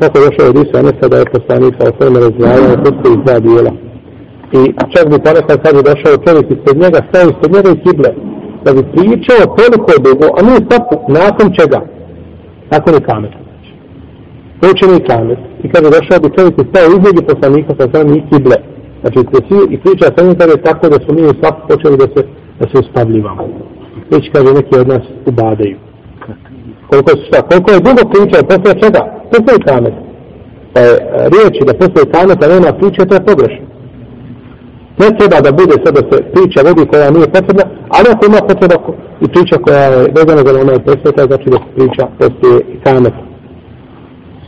kako došao od Isa Anesa da je poslanik sa osvrme razvajao puste iz dva dijela. I čak bi ponekad kad je došao čovjek ispred njega, stao ispred njega i kible, da bi pričao toliko dugo, a ne sad nakon čega? Nakon i kamet. Počeo i kamet. I kada je došao bi čovjek i stao između poslanika sa osvrme i kible. Znači, svi, i priča sa njim kada je tako da su mi u svaku počeli da se, da se uspavljivamo. Već kaže neki od nas ubadaju. Koliko, šta, koliko je dugo pričao, posle čega? Posle kamet. Pa je e, riječi da posle kameta nema priče, to je pogrešno. Ne treba da bude sad da se priča vodi koja nije potrebna, ali ako ima potreba i priča koja je vezana za onaj presveta, znači da se priča posle kameta.